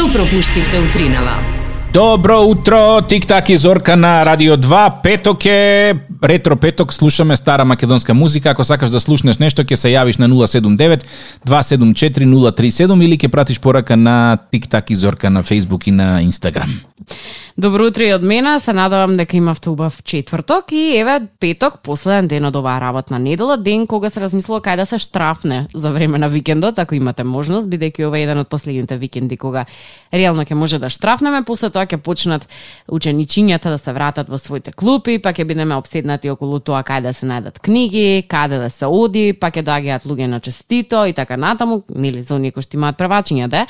Што пропуштивте утринава? Добро утро, тик-так и Зорка на Радио 2. Петок е, ретро петок, слушаме стара македонска музика. Ако сакаш да слушнеш нешто, ќе се јавиш на 079 274 037 или ќе пратиш порака на тик-так и Зорка на Facebook и на Instagram. Добро утро и од мене, се надавам дека имавте убав четврток и еве петок, последен ден од оваа работна недела, ден кога се размислува кај да се штрафне за време на викендот, ако имате можност, бидејќи ова е еден од последните викенди кога реално ќе може да штрафнеме, после тоа ќе почнат ученичињата да се вратат во своите клупи, па ќе бидеме обседнати околу тоа кај да се најдат книги, каде да се оди, па ќе доаѓаат луѓе на честито и така натаму, нели за оние кои што имаат првачиња да?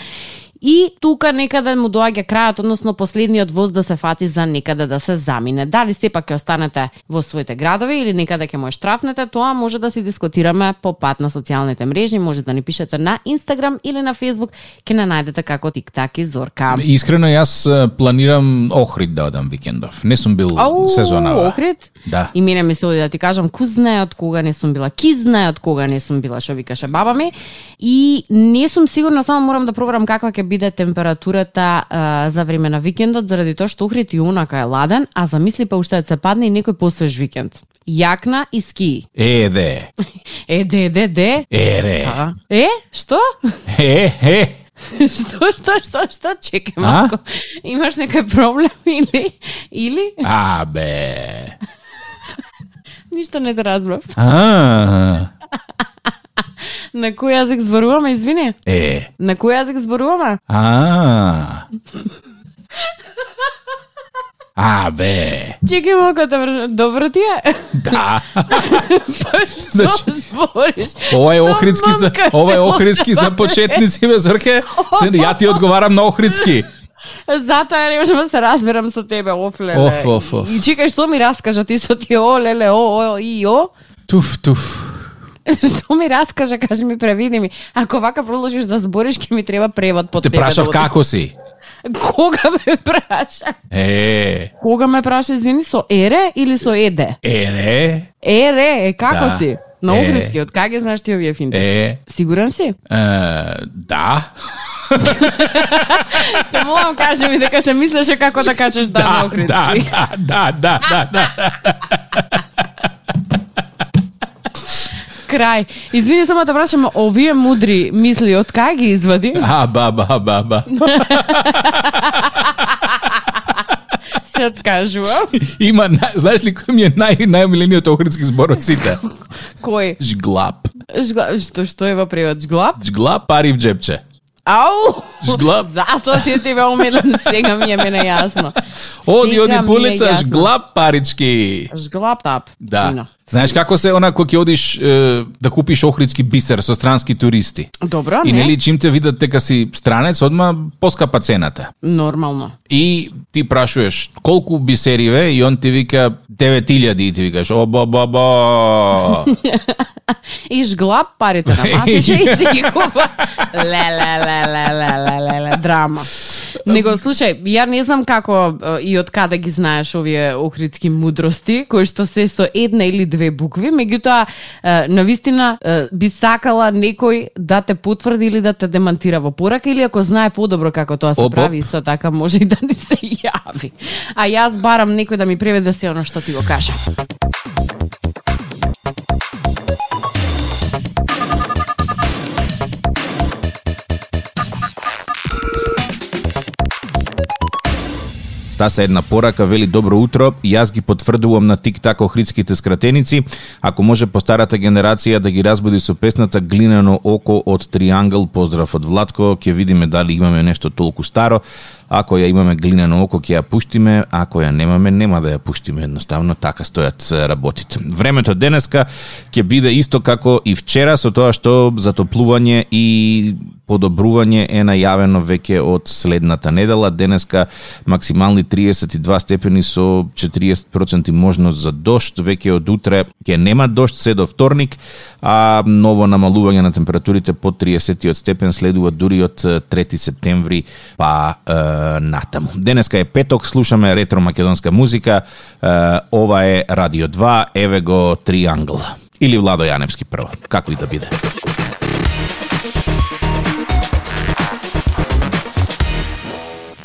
И тука некаде му доаѓа крајот, односно последниот воз да се фати за некаде да се замине. Дали сепак ќе останете во своите градови или некаде ќе му штрафнете, тоа може да си дискутираме по пат на социјалните мрежи, може да ни пишете на Инстаграм или на Фейсбук, ќе не најдете како тик-так и Зорка. Искрено јас планирам Охрид да одам викендов. Не сум бил Ау, сезонава. Охрид? Да. И мене ми се оди да ти кажам, ку знае од кога не сум била, ки знае од кога не сум била, што викаше баба ми. И не сум сигурна, само морам да проверам каква ќе биде температурата а, за време на викендот, заради тоа што Охрид и унака е ладен, а замисли па уште да се падне и некој посвеж викенд. Јакна и ски. Е, де. Е, де, де, де. Е, ре. А? Е, што? Е, е. што, што, што, што, чекай малко. Имаш некој проблем или, или? А, бе. Ништо не те разбрав. А, На кој јазик зборуваме, извини? е. На кој јазик зборуваме? А. А, бе. Чекај малко, добро, добро ти е? Да. Па што Значи, збориш? Ова е охридски за ова е охридски за почетници, бе Зорке. Ја ти одговарам на охридски. Затоа не можам да се разберам со тебе, оф, леле. Оф, оф, оф. И чекај, што ми раскажа ти со ти, о, леле, о, о, и, о? Туф, туф. Што ми раскажа, кажи ми, превиди ми. Ако вака продолжиш да збориш, ќе ми треба превод под Те тебе. прашав да како си. Кога ме праша? Е, Кога ме праша, извини, со ере или со еде? ере, Ере, е, како Да. си? На Е. огридски, од кај знаеш ти овие финти? е, Сигурен си? е, да. Те молам кажи ми дека се мислеше како да кажеш да, на Да, огридски. да, да, да, да, да, да. Крај. Извини само да прашам, овие мудри мисли од кај ги извади? А, ба, ба, ба, ба. Се откажувам. Има, на- знаеш ли кој ми е нај, најомилениот охридски збор од сите? Кој? Жглап. Жгла... Што, што е во превод? Жглап? Жглап пари в джепче. Ау! Жглап. Затоа ти е тебе омилен, сега ми е мене јасно. Оди, оди ми е по улица, јасно. жглап парички. Жглап тап. Да. Знаеш како се она кога ќе одиш е, да купиш охридски бисер со странски туристи? Добро, И не? нели чим те видат дека си странец, одма поскапа цената. Нормално. И ти прашуваш колку бисериве и он ти вика 9000 и ти викаш о ба ба ба. И жглап парите на масиче и си ги купа. Ле, ле, ле, ле, ле, ле, ле, ле, драма. Него, слушај, ја не знам како и од каде ги знаеш овие охридски мудрости, кои што се со една или две букви, меѓутоа, навистина би сакала некој да те потврди или да те демантира во порака, или ако знае подобро како тоа се Оп, оп. прави, исто така може и да ни се јави. А јас барам некој да ми преведе се оно што ти го кажа. Стаса една порака, вели добро утро, и јас ги потврдувам на тик-так охридските скратеници, ако може по старата генерација да ги разбуди со песната Глинено око од Триангл, поздрав од Владко, ќе видиме дали имаме нешто толку старо, ако ја имаме глинено око ќе ја пуштиме, ако ја немаме нема да ја пуштиме, едноставно така стојат работите. Времето денеска ќе биде исто како и вчера со тоа што затоплување и подобрување е најавено веќе од следната недела. Денеска максимални 32 степени со 40% можност за дошт. Веќе од утре ќе нема дошт се до вторник, а ново намалување на температурите под 30 степен следува дури од 3 септември па е, натаму. Денеска е петок, слушаме ретро македонска музика. Е, ова е Радио 2, еве го Триангл. Или Владо Јаневски прво, како и да биде.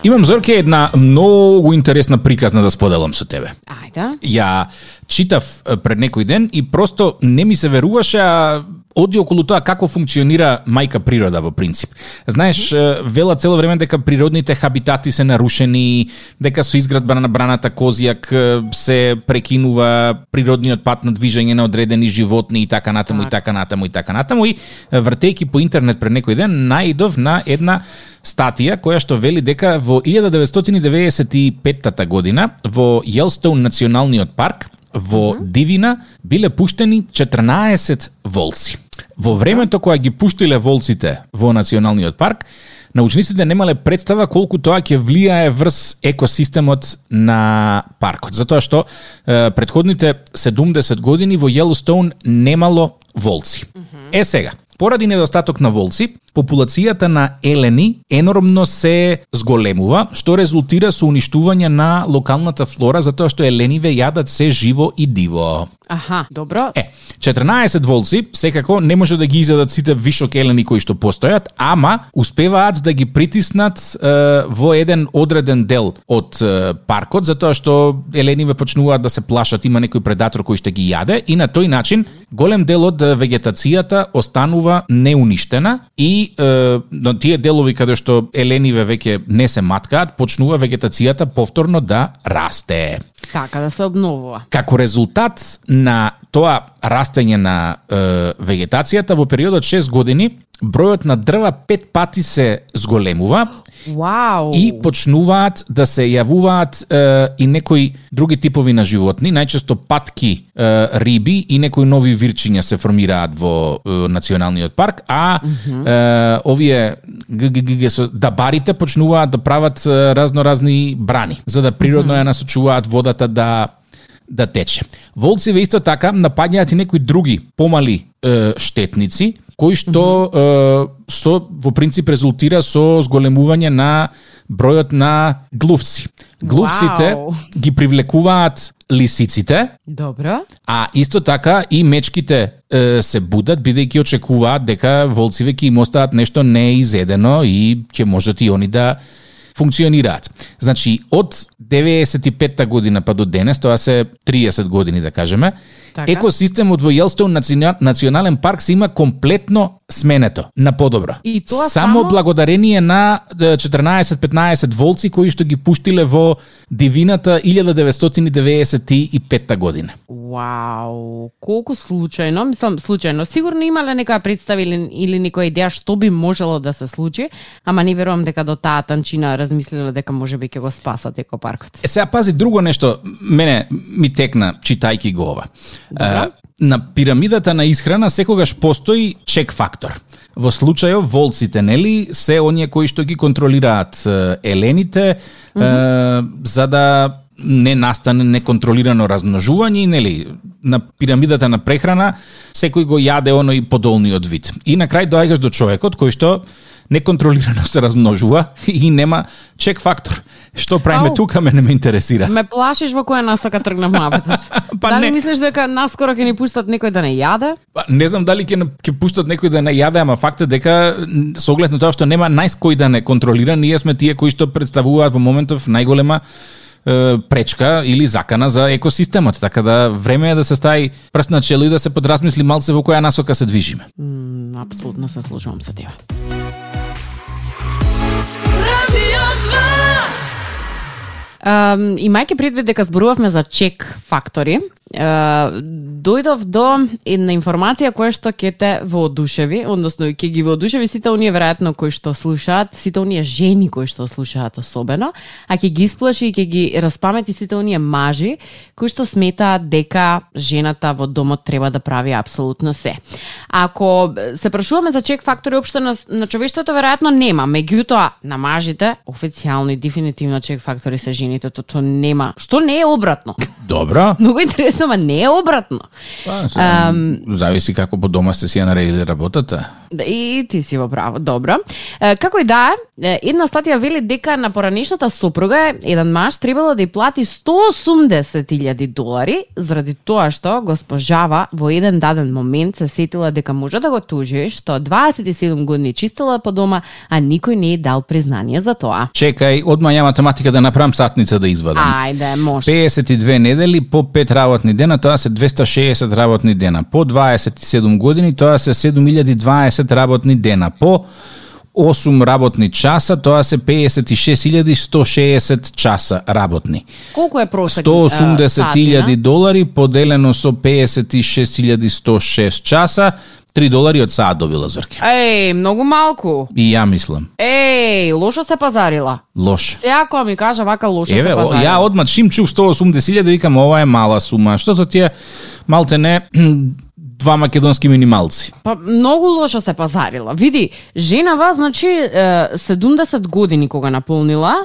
Имам Зорке една многу интересна приказна да споделам со тебе. Ајде. Ја читав пред некој ден и просто не ми се веруваше, а оди околу тоа како функционира мајка природа во принцип. Знаеш, вела цело време дека природните хабитати се нарушени, дека со изградба на браната Козијак се прекинува природниот пат на движење на одредени животни и така натаму и така натаму и така натаму и е, вртејќи по интернет пред некој ден наидов на една статија која што вели дека во 1995 година во Јелстоун националниот парк во Дивина биле пуштени 14 волци. Во времето кога ги пуштиле волците во националниот парк, научниците немале представа колку тоа ќе влијае врз екосистемот на паркот. Затоа што е, предходните 70 години во Йеллоустоун немало волци. Е сега, Поради недостаток на волци, популацијата на елени енормно се зголемува, што резултира со уништување на локалната флора затоа што елениве јадат се живо и диво. Аха, добро. Е, 14 волци, секако не може да ги изедат сите вишок елени кои што постојат, ама успеваат да ги притиснат е, во еден одреден дел од е, паркот, затоа што елениве почнуваат да се плашат, има некој предатор кој што ги јаде и на тој начин голем дел од вегетацијата останува неуништена и е, на тие делови каде што елениве веќе не се маткаат, почнува вегетацијата повторно да расте. Така да се обновува. Како резултат на тоа растење на е, вегетацијата во периодот 6 години бројот на дрва пет пати се зголемува Вау. и почнуваат да се јавуваат е, и некои други типови на животни, најчесто патки, е, риби и некои нови вирчиња се формираат во е, националниот парк, а е, овие ГГГ со дабарите почнуваат да прават разноразни брани, за да природно ја насочуваат водата да да тече. Волциве исто така напаѓаат и некои други помали е, штетници кои што е, со во принцип резултира со зголемување на бројот на глувци. Глувците Вау. ги привлекуваат лисиците, Добро. а исто така и мечките е, се будат бидејќи очекуваат дека волциве ќе им остават нешто неизедено и ќе можат и они да функционираат. Значи, од 95-та година па до денес, тоа се 30 години да кажеме, Така. екосистемот во Јелстоун национален парк се има комплетно сменето на подобро. И тоа само само? благодарение на е, 14-15 волци кои што ги пуштиле во дивината 1995 година. Вау, колку случајно, мислам случајно, сигурно имале некоја представа или, или некоја идеја што би можело да се случи, ама не верувам дека до таа танчина размислиле дека можеби ќе го спасат екопаркот. Е, сега пази друго нешто, мене ми текна читајки го ова. Добро. Е, на пирамидата на исхрана секогаш постои чек фактор. Во случајов волците, нели, се оние кои што ги контролираат елените, е, за да не настане неконтролирано размножување, и, нели, на пирамидата на прехрана секој го јаде оној подолниот вид. И на крај доаѓаш до човекот кој што неконтролирано се размножува и нема чек фактор. Што правиме Ау. тука мене ме интересира. Ме плашиш во која насока тргна муабетот. Па Дали не. мислиш дека наскоро ќе ни пуштат некој да не јаде? Па, не знам дали ќе ќе пуштат некој да не јаде, ама факт е дека со оглед на тоа што нема најској да не контролира, ние сме тие кои што представуваат во моментов најголема пречка или закана за екосистемот. Така да време е да се стави прст на чело и да се подразмисли малце во која насока се движиме. М, апсолутно се служувам со тебе. Um, имајќи предвид дека зборувавме за чек фактори, дојдов до една информација која што ќе те воодушеви, односно ќе ги воодушеви сите оние веројатно кои што слушаат, сите оние жени кои што слушаат особено, а ќе ги исплаши и ќе ги распамети сите оние мажи кои што сметаат дека жената во домот треба да прави апсолутно се. Ако се прашуваме за чек фактори општо на, на човештвото веројатно нема, меѓутоа на мажите официјално и дефинитивно чек фактори се жените, то, то нема, што не е обратно. Добро. Многу интересно Мислам, а не е обратно. Па, се, зависи како по дома сте си ја наредили работата. Да, И ти си во право. Добро. Како и да една статија вели дека на поранешната сопруга еден маж требало да ја плати 180.000 долари заради тоа што госпожава во еден даден момент се сетила дека може да го тужи што 27 години чистила по дома, а никој не е дал признание за тоа. Чекај, одма ја математика да направам сатница да извадам. Ајде, може. 52 недели по 5 работни дена, тоа се 260 работни дена. По 27 години, тоа се 7020 работни дена. По 8 работни часа, тоа се 56.160 часа работни. Колку е просек? 180.000 долари поделено со 56.106 часа, 3 долари од саат добила Зорке. Еј, многу малку. И ја мислам. Еј, лошо се пазарила. Лош. Сега ми кажа вака лошо Еве, се пазарила. ја одма чим чув 180.000, викам ова е мала сума. Штото ти е малте не два македонски минималци. Па многу лошо се пазарила. Види, женава, значи, е, 70 години кога наполнила,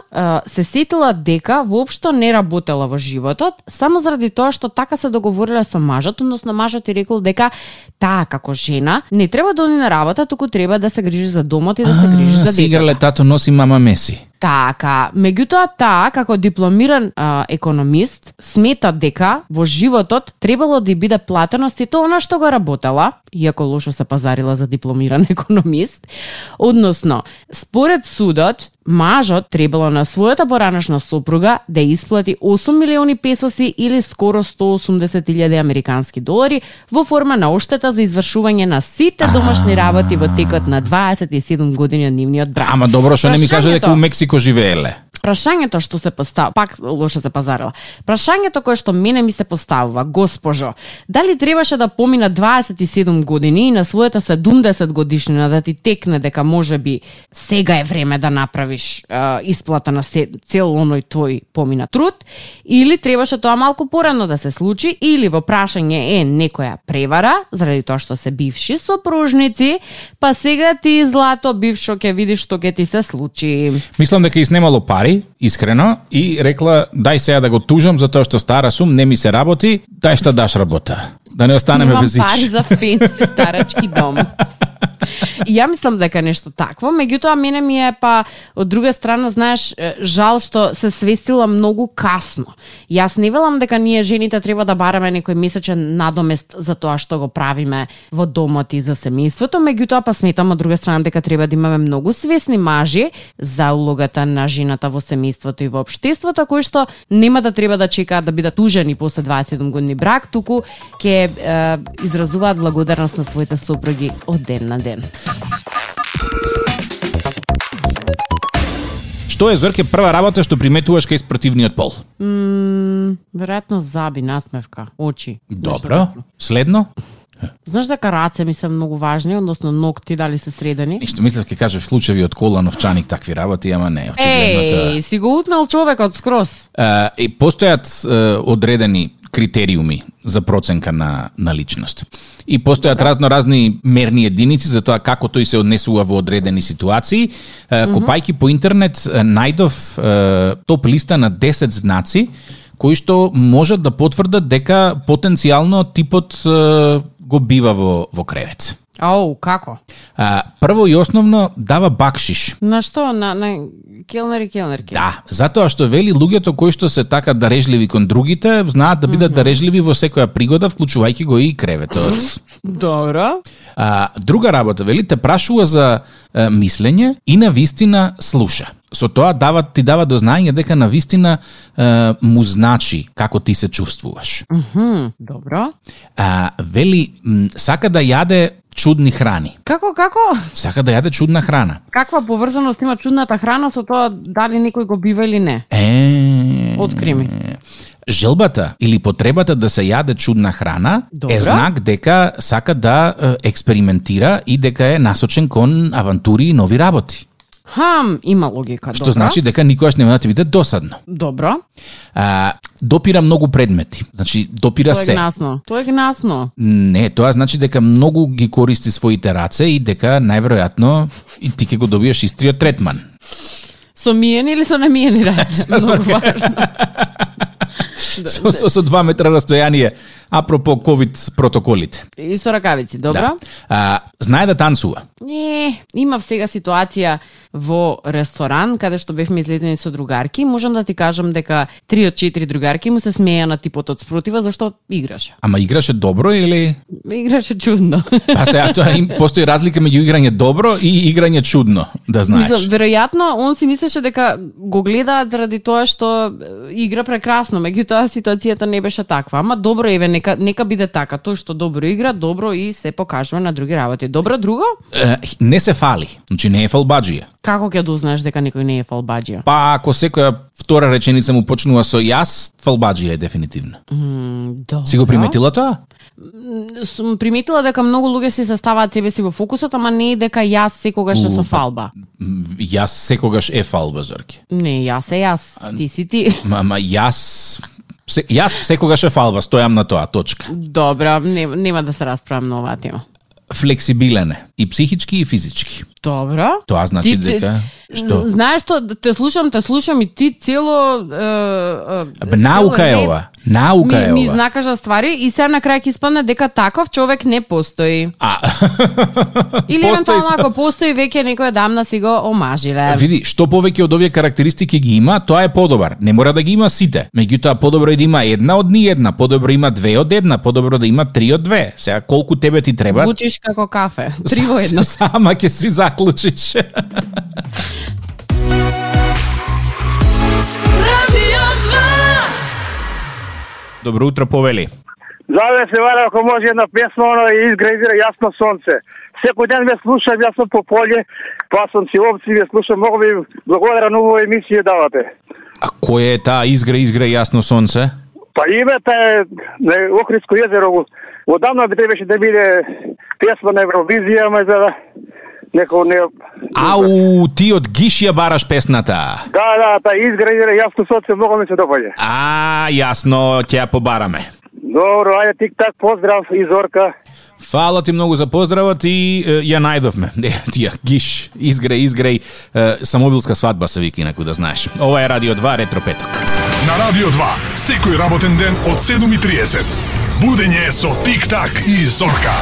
се сетила дека воопшто не работела во животот, само заради тоа што така се договорила со мажот, односно мажот и рекол дека таа како жена не треба да оди на работа, туку треба да се грижи за домот и да се грижи за детето. играле тато носи мама Меси. Така, меѓутоа таа како дипломиран а, економист смета дека во животот требало да биде платено сето она што го работела, иако лошо се пазарила за дипломиран економист, односно според судот мажот требало на својата поранешна сопруга да исплати 8 милиони песоси или скоро 180.000 американски долари во форма на оштета за извршување на сите домашни работи во текот на 27 години од нивниот брак. Ама добро, што не ми кажа дека у Мексико живееле. Прашањето што се постава, пак лошо се пазарила. Прашањето кое што мене ми се поставува, госпожо, дали требаше да помина 27 години и на својата 70 годишнина да ти текне дека може би сега е време да направиш е, исплата на се, цел оној твој помина труд, или требаше тоа малку порано да се случи, или во прашање е некоја превара, заради тоа што се бивши сопружници, па сега ти злато бившо ќе видиш што ќе ти се случи. Мислам дека иснемало пари, искрено, и рекла, дај сега да го тужам за тоа што стара сум, не ми се работи, дај што даш работа. Да не останеме Имам без пари ич. за пенси, старачки дом. И ја мислам дека нешто такво, меѓутоа мене ми е па од друга страна, знаеш, жал што се свестила многу касно. Јас не велам дека ние жените треба да бараме некој месечен надомест за тоа што го правиме во домот и за семејството, меѓутоа па сметам од друга страна дека треба да имаме многу свесни мажи за улогата на жената во семејството и во општеството, кои што нема да треба да чекаат да бидат ужени после 27 години брак, туку ќе е, изразуваат благодарност на своите сопруги од ден на ден. Што е Зорке прва работа што приметуваш кај спротивниот пол? М, веројатно заби, насмевка, очи. Добро. Следно? Знаеш дека раце ми се многу важни, односно ногти дали се средени? Ништо мислев ќе кажеш случаи од кола, новчаник, такви работи, ама не, очигледно тоа. Еј, си го утнал човекот скроз. Е, и постојат е, одредени критериуми за проценка на, на личност. И постојат разно разни мерни единици за тоа како тој се однесува во одредени ситуации. Копајки по интернет најдов топ листа на 10 знаци кои што можат да потврдат дека потенцијално типот го бива во, во кревет. Ау, како? А, прво и основно дава бакшиш. На што? На, на келнери, келнерки? Да, затоа што вели луѓето кои што се така дарежливи кон другите, знаат да бидат дарежливи во секоја пригода, вклучувајќи го и креветот. Добро. А, друга работа, вели, те прашува за е, мислење и на вистина слуша. Со тоа дава, ти дава до знаење дека на вистина е, му значи како ти се чувствуваш. Мгм, добро. А, вели, сака да јаде чудни храни. Како, како? Сака да јаде чудна храна. Каква поврзаност има чудната храна со тоа дали некој го бива или не? Е... Откри ми. Желбата или потребата да се јаде чудна храна Добра. е знак дека сака да експериментира и дека е насочен кон авантури и нови работи. Хам, има логика. Што добро. значи дека никогаш нема да ти биде досадно. Добро. А, допира многу предмети. Значи, допира Тоа е се. гнасно. Тоа е гнасно. Не, тоа значи дека многу ги користи своите раце и дека најверојатно и ти ќе го добиеш истиот третман. Со миени или со немиени раце? Многу важно. со, со, со 2 метра растојание, апропо ковид протоколите. И со ракавици, добро? Да. А, знае да танцува. Не, имав сега ситуација во ресторан каде што бевме излезени со другарки, можам да ти кажам дека три од четири другарки му се смеја на типот од спротива зашто играше. Ама играше добро или Играше чудно. Па сега тоа им постои разлика меѓу играње добро и играње чудно, да знаеш. Мислам, веројатно он си мислеше дека го гледаат заради тоа што игра прекрасно, меѓутоа ситуацијата не беше таква. Ама добро еве нека нека биде така, тој што добро игра, добро и се покажува на други работи. Добро друго? Е, не се фали, значи не е фалбаджија. Како ќе дознаеш дека некој не е фалбаџија? Па ако секоја втора реченица му почнува со јас, фалбаджија е дефинитивно. М, добро. Си го приметила тоа? Сум приметила дека многу луѓе си заставаат себе си во фокусот, ама не е дека јас секогаш е со фалба. Јас секогаш е фалба, Зорки. Не, јас е јас, ти си ти. Ма, ма јас се, јас секогаш е фалба, стојам на тоа, точка. Добра, не, нема да се расправам на оваа тема. Флексибилен е, и психички и физички. Добро. Тоа значи Ти- дека што? Знаеш што, те слушам, те слушам и ти цело... Е, е, Абе, наука е цело ова. Наука ми, е ми ова. знакажа ствари и се на крај ќе испадне дека таков човек не постои. А, Или Постои евентуално ако постои веќе некоја дамна си го омажиле. Види, што повеќе од овие карактеристики ги има, тоа е подобар. Не мора да ги има сите. Меѓутоа, подобро е да има една од ни една, подобро има две од една, подобро да има три од две. Сега, колку тебе ти треба? Звучиш како кафе. Три во едно. Сама ќе си заклучиш. Radio 2 Добро утро, повели. Заве се вара ако може една песна оно и изградира јасно сонце. Секој ден ме слушам, јас сум по поле, па сум си овци, ве слушам, многу ви благодарам на овој емисија давате. А кој е таа изгре, изгре јасно сонце? Па името е на Охридско езеро. Одамна би требаше да биде песма на Евровизија, ама за да некој не... Ау, ти од Гиш ја бараш песната. Да, да, та изградира јасно сонце, многу ми се допаѓа. А, јасно, ќе ја побараме. Добро, ајде тик-так, поздрав и Зорка. Фала ти многу за поздравот и е, ја најдовме. Не, тија, гиш, изгреј, изгреј, е, самобилска свадба се вика инаку да знаеш. Ова е Радио 2, Ретро Петок. На Радио 2, секој работен ден од 7.30. Будење со Тик-так и Зорка.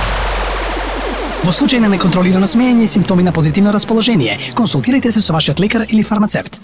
Во случај на неконтролирано смеење и симптоми на позитивно расположение, консултирайте се со вашиот лекар или фармацевт.